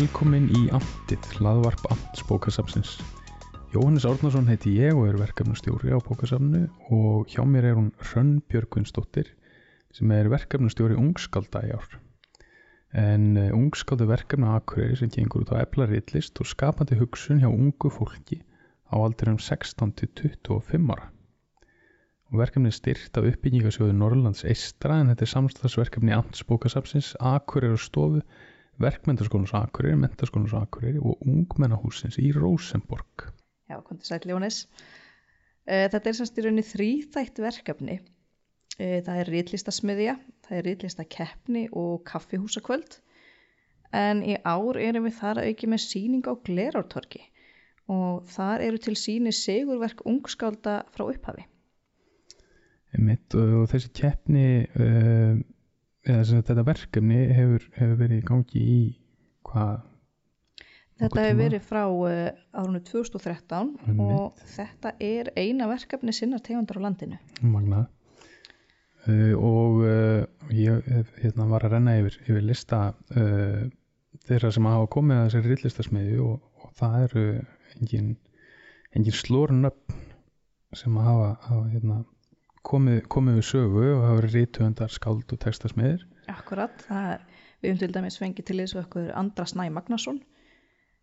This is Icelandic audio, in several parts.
Velkomin í Amtið, hlaðvarp Amts bókasafnsins. Jóhannes Árnason heiti ég og er verkefnastjóri á bókasafnu og hjá mér er hún Hrönn Björgvinsdóttir sem er verkefnastjóri Ungskalda í ár. En uh, Ungskaldu verkefna Akureyri sem gengur út á eflaritlist og skapandi hugsun hjá ungu fólki á aldurum 16 til 25 ára. Og verkefni er styrt af uppbyggingasjóðu Norrlands eistra en þetta er samstagsverkefni Amts bókasafnsins, Akureyri og stofu verkmyndaskólans Akureyri, mentaskólans Akureyri og ungmennahúsins í Rosenborg. Já, komið sæl Jónis. Þetta er semst í rauninni þrýþætt verkefni. Það er rítlistasmiðja, það er rítlistakeppni og kaffihúsakvöld. En í ár erum við þar að auki með síning á Glerártorki og þar eru til síni segurverk ungskálda frá upphafi. Mitt, og þessi keppni, uh, eða sem þetta verkefni hefur, hefur verið í gangi í hvað? Þetta hefur verið frá árunni 2013 Einmitt. og þetta er eina verkefni sinna tegundar á landinu. Magnað. Uh, og uh, ég hérna, var að renna yfir, yfir lista uh, þeirra sem hafa komið að þessari rillistasmiðju og, og það eru engin, engin slórnöfn sem hafa, hafa hérna, komið, komið við sögu og hafa verið rítuöndar skáld og textasmiðir. Akkurat, er, við höfum til dæmis fengið til þessu okkur Andra Snæ Magnason,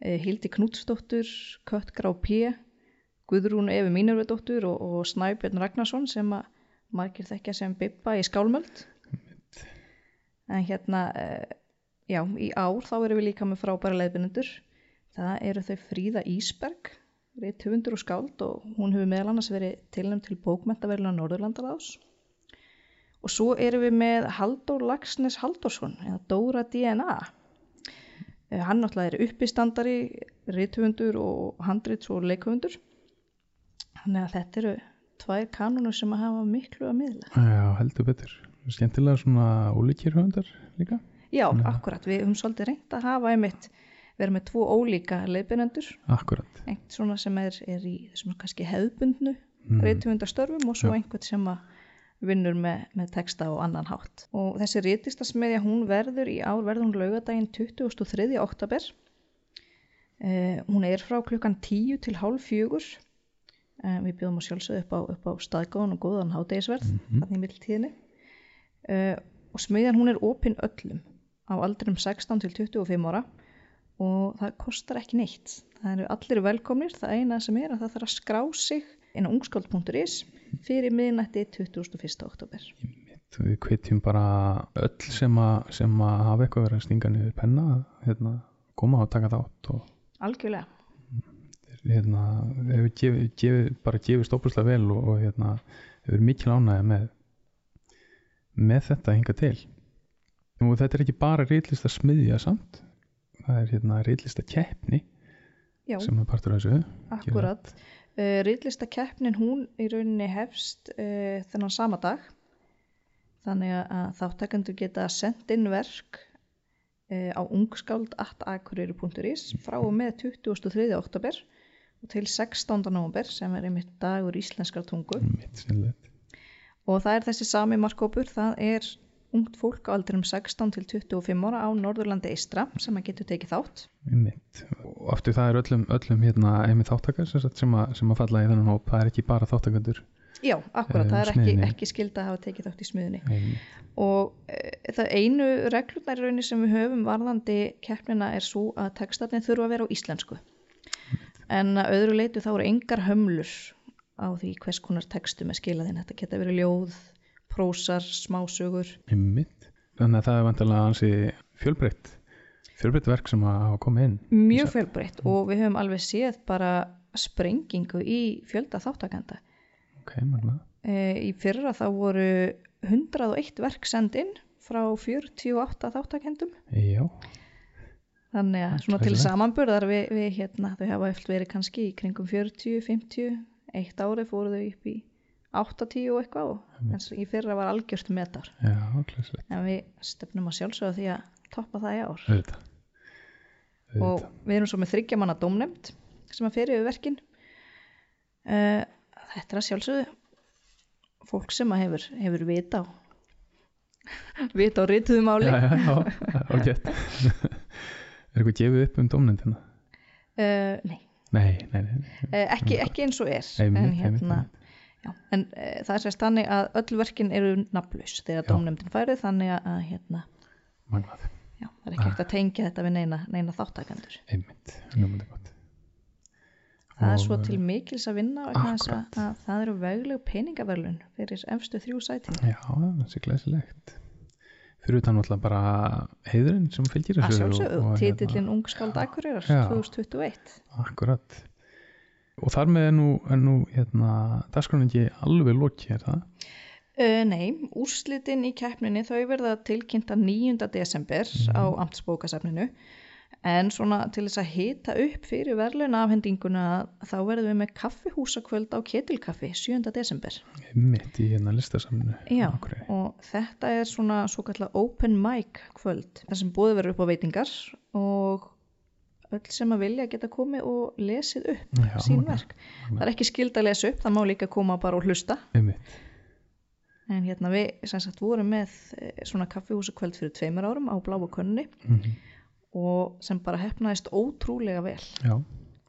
eh, Hildi Knútsdóttur, Kött Grá P, Guðrún Efi Mínurvedóttur og, og Snæbjörn Ragnarsson sem að margir þekkja sem Bibba í Skálmöld. En hérna, eh, já, í ár þá erum við líka með frábæra leiðbynendur. Það eru þau Fríða Ísberg, reitt höfundur og skáld og hún hefur meðal annars verið tilnæmt til bókmentaverluna Norðurlandaráðs. Og svo erum við með Halldór Lagsnes Halldórsson, eða Dóra DNA. Eh, Hann náttúrulega er uppistandari, rithöfundur og handrits og leikhöfundur. Þannig að þetta eru tvær kanunur sem að hafa miklu að miðla. Já, heldur betur. Skemmtilega svona ólíkir höfundar líka. Já, akkurat, við höfum svolítið reynd að hafa einmitt verið með tvo ólíka Akkurat. einhvern svona sem er, er í þessum kannski hefðbundnu Mm. rithöfundarstörfum og svo Já. einhvern sem að vinnur með, með texta og annan hátt. Og þessi rítistasmiðja hún verður í ár verður hún laugadaginn 23. oktober. Eh, hún er frá klukkan 10 til hálf fjögur. Eh, við bjóðum að sjálfsögðu upp á, á staðgóðan og góðan hádegisverð, mm Mhm. þannig í mildtíðinni. Eh, og smiðjan hún er opinn öllum á aldrum 16 til 25 ára og það kostar ekki neitt. Það eru allir velkomnir, það eina sem er að það þarf að skrá sig inn á ungskáld.is fyrir miðnætti 21. oktober. Við hvetjum bara öll sem að, sem að hafa eitthvað verið að stinga niður penna hérna, koma og taka þátt og Algjörlega. hérna, hefur gefið, gefið, bara gefið stópuslega vel og, og hérna, hefur mikil ánægja með með þetta hinga til og þetta er ekki bara reytlista smiðja samt það er hérna reytlista keppni Já, sem er partur af þessu akkurat. Uh, Ríðlistakeppnin hún í rauninni hefst uh, þennan sama dag. Þannig að- þáttakendur geta sendt inn verk uh, á ungskáld.akureyri.is frá og með 23. oktober og til 16. november sem er einmitt dagur íslenskar tungu. mitt sinnlegt Og það er þessi sami markkópur, það er ungt fólk á aldrinum 16 til 25 ára á Norðurlandi Eistra sem að getur tekið þátt. mitt og aftur það er öllum, öllum hérna einmitt þáttakar sem, sem, að, sem að falla í þennan hóp það er ekki bara þáttakandur Já, akkurat, Eh, það er ekki, ekki skilda að hafa tekið þátt í smiðunni. einmitt Og e, það einu rauninni sem við höfum varðandi keppnina er svo að textarnir þurfa að vera á íslensku. En að öðru leitu þá eru engar hömlur á því hvers konar textum er skilaðinn. Þetta geta verið ljóð, prósar, smásögur. Einmitt. Þannig að það er vantilega ansi fjölbreytt fjölbreytt verk sem hafa komið inn Mjög fjölbreytt og við höfum alveg séð bara sprengingu í fjölda þáttakenda. ok, magna E, í fyrra þá voru 101 verk sendinn frá 48 þáttakendum. já, Þannig að svona til samanburðar við, við hérna, þau hafa eftir verið kannski í kringum 40, 50, eitt ári fóru þau upp í 80 og eitthvað og og í fyrra var algjört metar. já, En við stefnum að sjálfsögða því að toppa það í ár. auðvitað Og auðvitað, við erum svo með þryggja manna dómnefnd sem að fer yfir verkin. Uh, þetta er að sjálfsögðu fólk sem að hefur, hefur vita á vita á rituðu máli. já, já, já, ágætt Er eitthvað gefið upp um dómnendina? uh, nei, Nei, nei, nei, nei. uh, ekki, ekki eins og er en, hérna. Já, en uh, það er sérst þannig að öll verkin eru nafnlaus þegar dómnefndin færið þannig að, að hérna, já, það er ekki hægt að tengja þetta við neina, neina þáttakendur einmitt, ljómandi gott. það er Og, svo eh, til mikils að vinna að, að það eru vegleg peningaverlun fyrir efstu þrjú sætin Já, það sé glæsilegt. Fyrir utan alltaf bara heiðurinn sem fylgir að þessu. sjálfsögðu, og- og titillin Ungskald Akureyrar Já. 2021 Akkurat. Og þar með er nú, er nú hérna, dagskráin ekki alveg lokið, er það? Uh, nei, úrslitin í keppninni þau verða tilkynnta 9. desember á amtsbókasafninu en svona til þess að hita upp fyrir verðluna afhendinguna þá verðum við með kaffihúsakvöld á ketilkaffi 7. desember. Mitt í hérna listasamnu. Já, og þetta er svona svo kallar open mic kvöld þar sem búið verður upp á veitingar og öll sem að vilja geta komið og lesið upp Já, sín verk. Það er ekki skild að lesa upp, það má líka koma bara og hlusta Mitt. En hérna við sagt vorum með eh, svona kaffihúsakvöld fyrir tveimur árum á bláu könni Mm og sem bara hefnaðist ótrúlega vel. Já.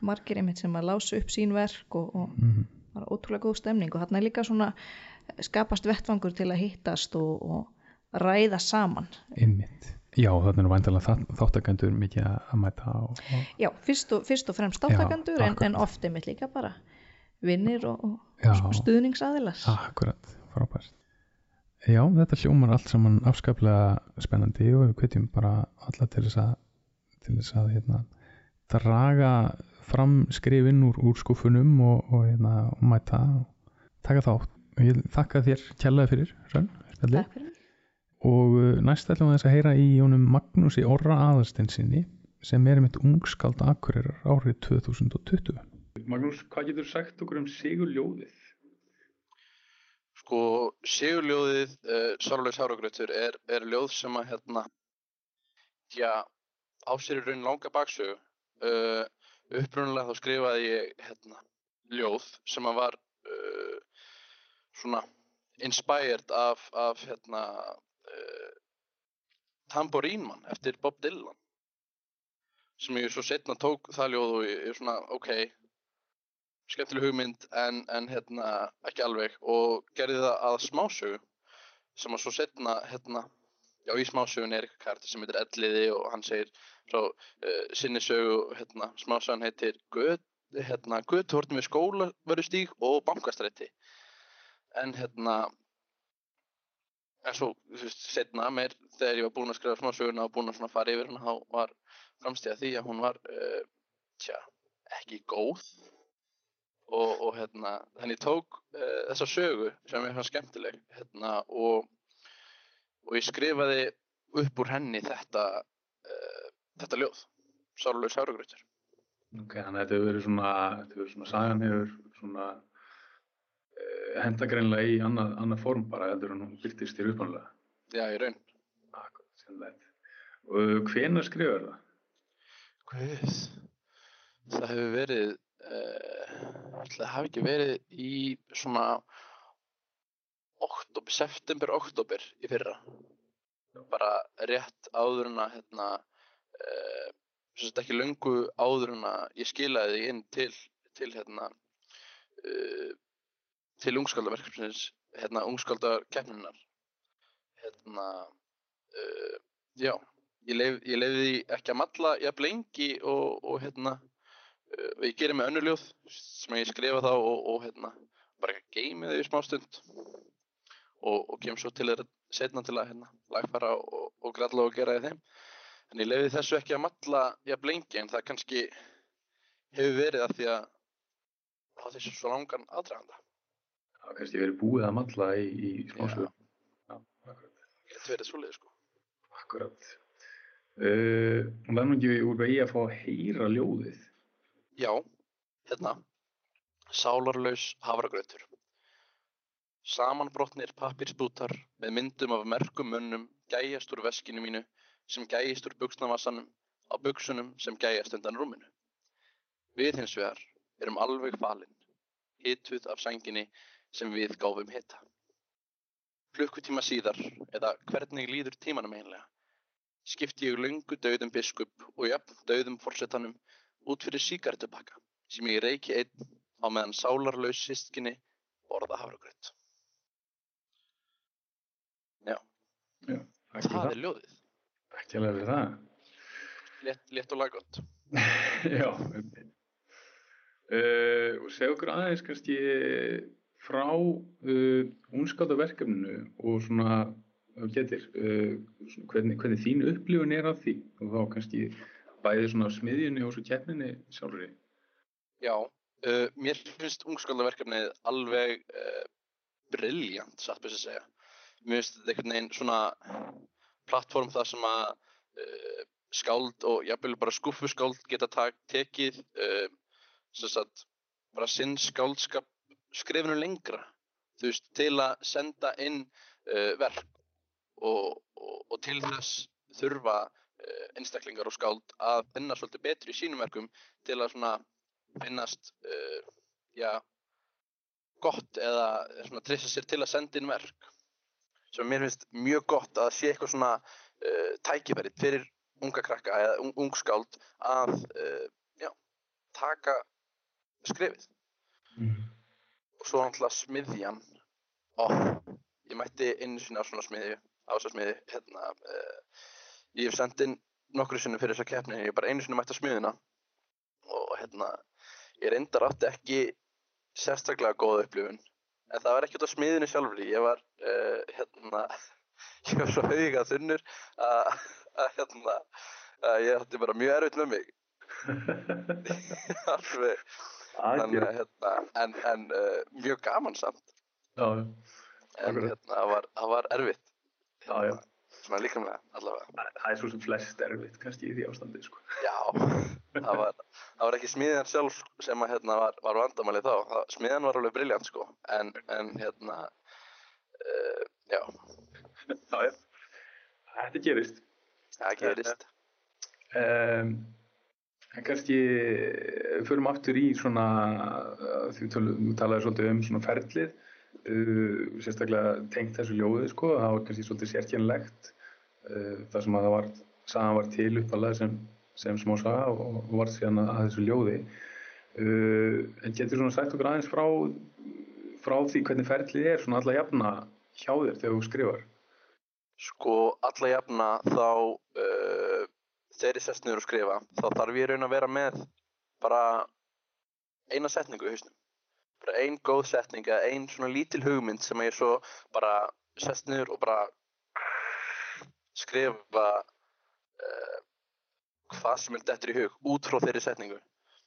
Margir einmitt sem að lása upp sín verk og, og Mm bara ótrúlega góð stemning og þarna er líka svona eh, skapast vettvangur til að hittast og, og ræða saman. Einmitt. Já, þannig er nú væntalega þáttakendur mikið að mæta og Já, fyrst og, fyrst og fremst áttakandur en, en oft einmitt líka bara vinnir og, og, stuðningsaðilar. akkurat, frábært. Já, þetta hljómar allt saman afskaplega spennandi og við kvetjum bara alla til þess að til þess að hérna, draga fram skrifin úr, úr skúfunum og, og, hérna, mæta og taka þátt. Og ég þakka þér kjallaði fyrir, Rönn. Takk fyrir mig. Og uh, næst ætlum við þess að heyra í honum Magnúsi Orra Aðarsteinsinni sem er mitt ungskald akurirar árið 2020. Magnús, hvað getur sagt okkur um Sigur Ljóðið? Sko, sigurljóðið uh, Sárleis Háragrautur er, er ljóð sem að hérna, já, á sér í raun langa baksögu. Uh, upprunalega þá skrifaði ég hérna, ljóð sem að var uh, svona inspired af, af hérna, uh, Tamborínmann eftir Bob Dylan. Sem ég svo setna tók það ljóð og ég, ég svona, ok, skemmtileg hugmynd en, en hérna ekki alveg. Og gerði það að smásögu sem að svo setna hérna, já í smásögun er eitthvað karti sem heitir Elliði og hann segir frá uh, sinni sögu hérna, smásagan heitir Göt, hérna, Götuhortum við skólaverustíg og bankastrætti en hérna en svo þú veist, setna meir þegar ég var búinn að skrifa smásöguna og búinn að fara yfir hana þá var framstíða því að hún var uh, tja, ekki góð. Og, og hérna, þannig tók uh, þessa sögu sem ég fannst skemmtileg hérna, og, og ég skrifaði upp úr henni þetta uh, þetta ljóð Sárlaug Sáragrautur Ok, þannig að þetta hefur verið svona, þetta hefur verið svona sagan hefur svona henda greinlega í annað, annað form bara heldur en hún byrtist þér uppánlega. Já, í raun Akkurat. Og hvenær skrifar það? Guð Það hefur verið uh, Það hafi ekki verið í svona oktober, september, oktober í fyrra bara rétt áður en að hérna uh, sem sagt ekki löngu áður en að ég skilaði inn til, til hérna uh, til ungskaldaverkefnisins hérna ungskaldarkeppninar hérna uh, já ég ég leiði því ekki að malla jafn lengi og, og hérna uh, ég gerir með önnur ljóð sem ég skrifa þá og, og hérna bara geimi þau í smá stund og, og kem svo til þeirra setna til að hérna lagfara og, gralla og gera í þeim. En ég leiði þessu ekki að malla jafn lengi en það kannski hefur verið að því að það þessu svo langan aðdraganda Það kannski verið búið að malla í, í akkurat. getur verið svoleiði sko Akkurat. Uh, nú ekki úr að ég að fá að heyra ljóðið. Já, hérna, sálarlaus hafragrautur. Samanbrotnir pappirsbútar með myndum af merkum munnum gæjast úr veskinu mínu sem gæjast úr buksnavassanum á buksunum sem gæjast undan rúminu. Við hins vegar erum alveg falin, hituð af sænginni sem við gáfum hita. Klukkutíma síðar, eða hvernig líður tímanum einlega, skipti ég löngu dauðum biskup og jafn dauðum forsetanum út fyrir síkartupakka sem ég reiki einn á meðan sálarlaus sískinni borða hafragröð. Já, fyrir það það. er ljóðið. Hérlega fyrir það. Létt, létt og laggott. Já. Uh, og segja okkur aðeins kannski frá uh, unskáldaverkefninu og svona, getur, uh, hvernig, hvernig þín upplifun er af því og þá kannski bæði svona smiðjunni og svo keppninni sjálfri. Já, uh, mér finnst ungskóldaverkefnið alveg uh, briljant, satt best að segja. Mér finnst þetta einhvern veginn svona plattform þar sem að uh, skáld og jafnvel bara skúffuskáld geta tak, tekið uh, sem sagt bara sinn skáldskap skrifinu lengra veist, til að senda inn uh, verk og, og, og til þess þurfa uh, einstaklingar og skáld að finna svolítið betri sínum verkum til að svona finnast uh, já, gott eða treysta sér til að senda inn verk. Sem mér finnst mjög gott að sé eitthvað svona uh, tækifæri fyrir unga krakka eða ung, ung skáld að uh, já, taka skrifið og svo náttúrulega smiðjan og ég mætti einu sinni á svona smiðju á þessa smiðju hérna, uh, ég hef sendt inn nokkru sinni fyrir þessa keppni ég hef bara einu sinni mætti á smiðuna og hérna ég reyndar átti ekki sérstaklega góða upplifun en það var ekki út á smiðinu sjálfur ég var uh, hérna ég var svo hauga þunnur að að, hérna að ég ætti bara mjög erfitt með mig. Alveg þannig að hérna en, en uh, mjög gaman samt. Já, en hérna það var, það var erfitt. Já, já. svona líkamlega allavega. Það er svo sem flest erfitt kannski í því ástandi, sko. já, það var, það var ekki smiðjan sjálf sem að hérna var, var vandamæli þá. Það, smiðjan var alveg briljant sko. En, en hérna uh, já. Þetta gerist. það gerist. Um, en kannski eh, förum aftur í svona, tölu- þú talaði svolítið um svona ferlið, uh, sérstaklega tengt þessu ljóði, sko, það var kannski svolítið sérkjænlegt, uh, þar sem að það var, sagan var til uppalega sem, sem smá saga og, og var síðan að, þessu ljóði. Uh, en getur svona sagt okkur aðeins frá, frá því hvernig ferlið er svona alla jafna hjá þér þegar þú skrifar? sko alla jafna þá þegar ég sest niður og skrifa þá þarf ég raun að vera með bara eina setningu í hausnum. Bara ein góð setning eða ein svona lítil hugmynd sem ég svo bara sest niður og bara skrifa uh, hvað sem er dettur í hug út frá þeirri setningu.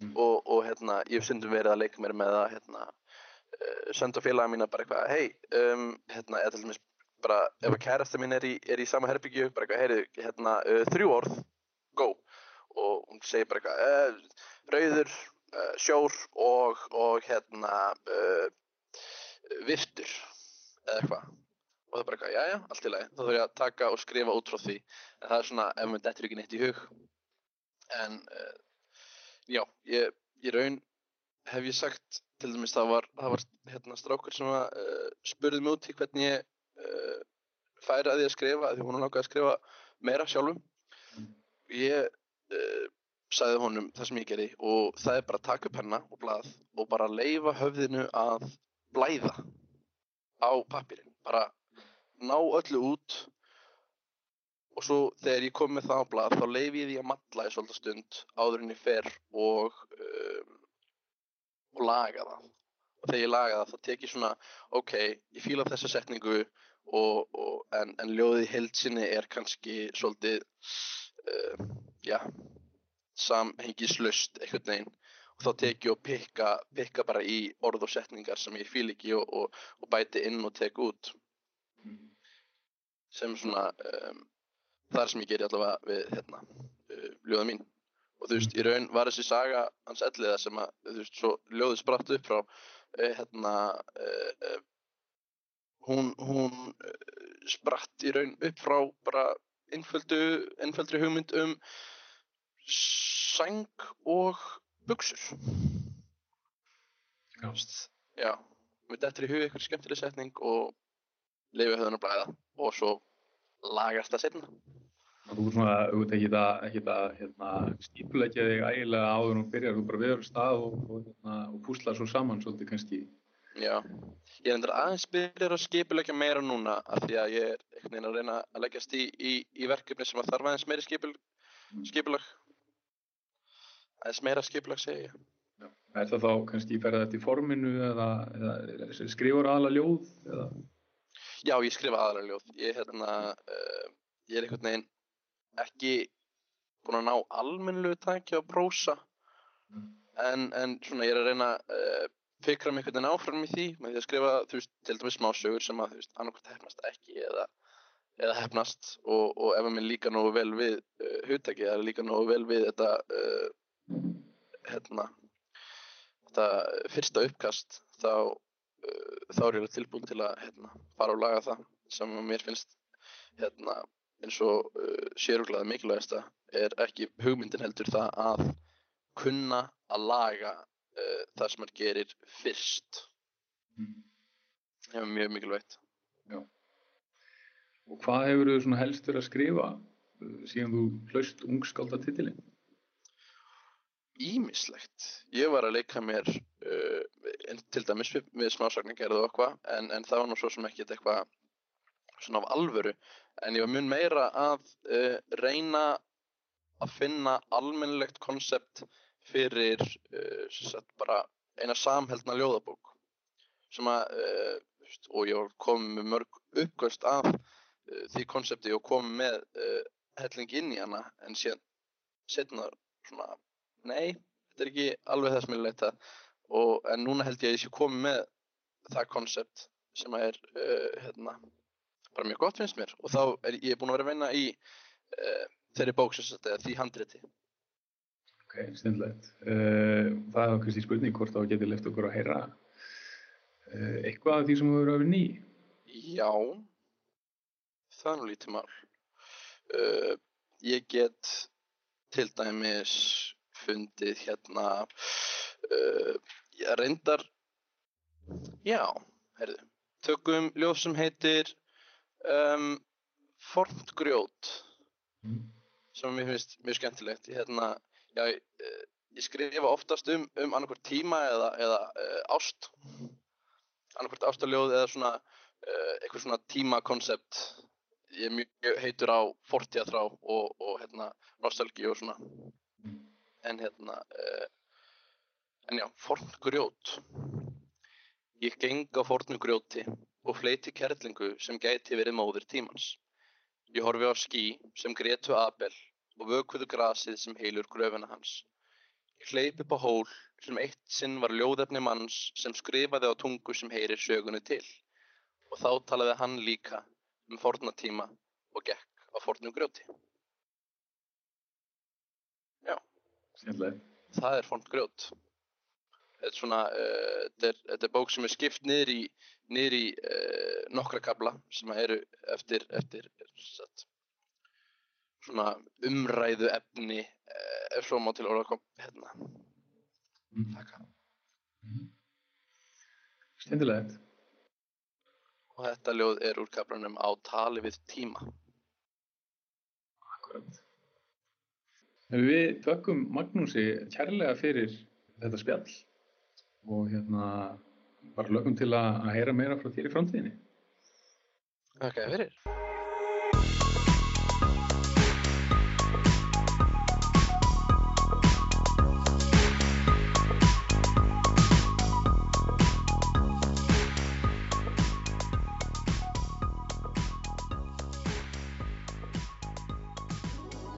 Mm. og, og hérna ég hef stundum verið að leika mér með að hérna uh, senda félaga mína bara eitthvað hei, um, hérna, eða til dæmis bara ef að kærasta mín er í, er í sama herbyggju bara eitthvað, heyri, hérna, uh, þrjú orð go, og hún segir bara eitthvað, uh, rauður uh, sjór og, og hérna uh, virtur. Eða eitthvað. Og það er bara eitthvað, jæja, allt í lagi. Þá þarf ég að taka og skrifa út frá því. En það er svona, ef mér dettur ekki neitt í hug. En já, ég, ég raun hef ég sagt, til dæmis það var, það var hérna strákur sem að spurði mig út í hvernig ég færi að því að skrifa, því hún langaði að skrifa meira sjálfum ég uh, sagði honum það sem ég gerði og það er bara að taka upp hennar og blað og bara leifa höfðinu að blæða á pappirinn, bara ná öllu út og svo þegar ég kom með það á blað þá leifi ég því að matla í svolítið stund áður en ég fer og um, og laga það. Og þegar ég laga það þá tek ég svona ok, ég fíla þessa setningu og, og, en, en ljóðið í heildsinni er kannski svolítið uh, já samhengislaust einhvern veginn. Og þá tek ég og pikka, pikka bara í orð og setningar sem ég fíl ekki og, og, og bæti inn og tek út. Sem svona um, það er sem ég geri allavega við hérna, uh, ljóða mín. Og þú veist, í raun var þessi saga hans elliða sem að, þú veist, svo ljóðið spratt upp frá uh, hérna uh, uh, hún, hún uh, spratt í raun upp frá bara einföldri hugmynd um sæng og buksur Já. já, við dettur í hug eitthvað skemmtileg setning og leifi höfðun að blæða og svo lagast það setna Þú er svona, veit ekki það, ekki það, hérna, skipulegja þig ægilega áður og byrjar, þú bara viður stað og, og, hérna, og púsla svo saman svolítið kannski. Já, ég er endur aðeins byrjar að skipulegja meira núna af því að ég er einhvern veginn að reyna að leggjast í, í, í verkefni sem að þarf aðeins meiri skipul, skipulag. Aðeins meira skipulag segi ég. Já. Er það þá kannski ferðað eftir forminu eða, eða skrifur aðla ljóð eða? Já, ég skrifa aðla ljóð. Ég, hérna, uh, ég er einhvern veginn ekki búin að ná almennilegu tækja á prósa en, en svona ég er að reyna að uh, fikra mig einhvern veginn áfram í því með því að skrifa, þú veist, til dæmis smásögur sem að, þú veist, annarkvæmt hefnast ekki eða, eða hefnast og, og ef að minn líka nógu vel við uh, hugtæki eða líka nógu vel við þetta uh, hérna þetta fyrsta uppkast þá, uh, þá er ég tilbúin til að hérna, fara og laga það. Sem mér finnst hérna eins og uh, séruglaði mikilvægasta er ekki hugmyndin heldur það að kunna að laga uh, það sem maður gerir fyrst mm. það er mjög mikilvægt Já Og hvað hefur þú svona helst verið að skrifa uh, síðan þú hlaust ungskálda titilinn? Ímislegt. Ég var að leika mér uh, til dæmis við, við smásagningerðu og eitthvað en, en það var nú svo sem ekkert eitthvað svona af alvöru en ég var mjög meira að uh, reyna að finna almennilegt konsept fyrir uh, eina samheldna ljóðabók sem að uh, og ég komið með mörg uppgöst af því konsepti og komið með helling inn í hana en síðan setna svona nei, þetta er ekki alveg það sem ég leita og en núna held ég að ég sé komið með það konsept sem er hérna bara mjög gott finnst mér. Og þá er ég búin að vera að vinna í uh, þeirri bóksins eða því handriti Ok, stundlegt uh, eh, Það er kannski spurning hvort þá getur lefðt okkur að heyra uh, eitthvað af því sem þú eru að vera ný? Já það er nú lítið mál. Ég get til dæmis fundið hérna ég reyndar já, herðu tökum ljóð sem heitir um, formt grjót mm. sem mér finnst mjög skemmtilegt. Ég, hérna, já, ég, eh, ég skrifa oftast um, um annarkvært tíma eða, eða uh, ást. Annarkvært ástaljóð eða svona uh, eitthvað svona tímakoncept ég mjög heitur á fortíðaþrá og, og hérna nostalgi og svona. En hérna uh, en já, fornt grjót ég geng á fornu grjóti og fleiti kerlingu sem gæti verið móður tímans. Ég horfi á skí sem gretu Abel og vökvuðu grasið sem heilur gröfuna hans. Ég hleyp upp á hól sem eitt sinn var ljóðefni manns sem skrifaði á tungu sem heyrir sögunni til og þá talaði hann líka um fornatíma og gekk á fornum grjóti. Já, Sérlega. það er fornt grjót. Þetta er, svona, uh, þetta, er, þetta er bók sem er skipt niður í, niður í uh, nokkra kabla sem eru eftir, eftir satt, svona umræðu efni uh, ef svo má til orða að koma hérna. Mm. Takk. Mm. Stendilegt. Og þetta ljóð er úr kablanum á tali við tíma. Akkurat. Við tökum Magnúsi kærlega fyrir þetta spjall og hérna bara lögum til að, að heyra meira frá þér í framtíðinni Takk okay, fyrir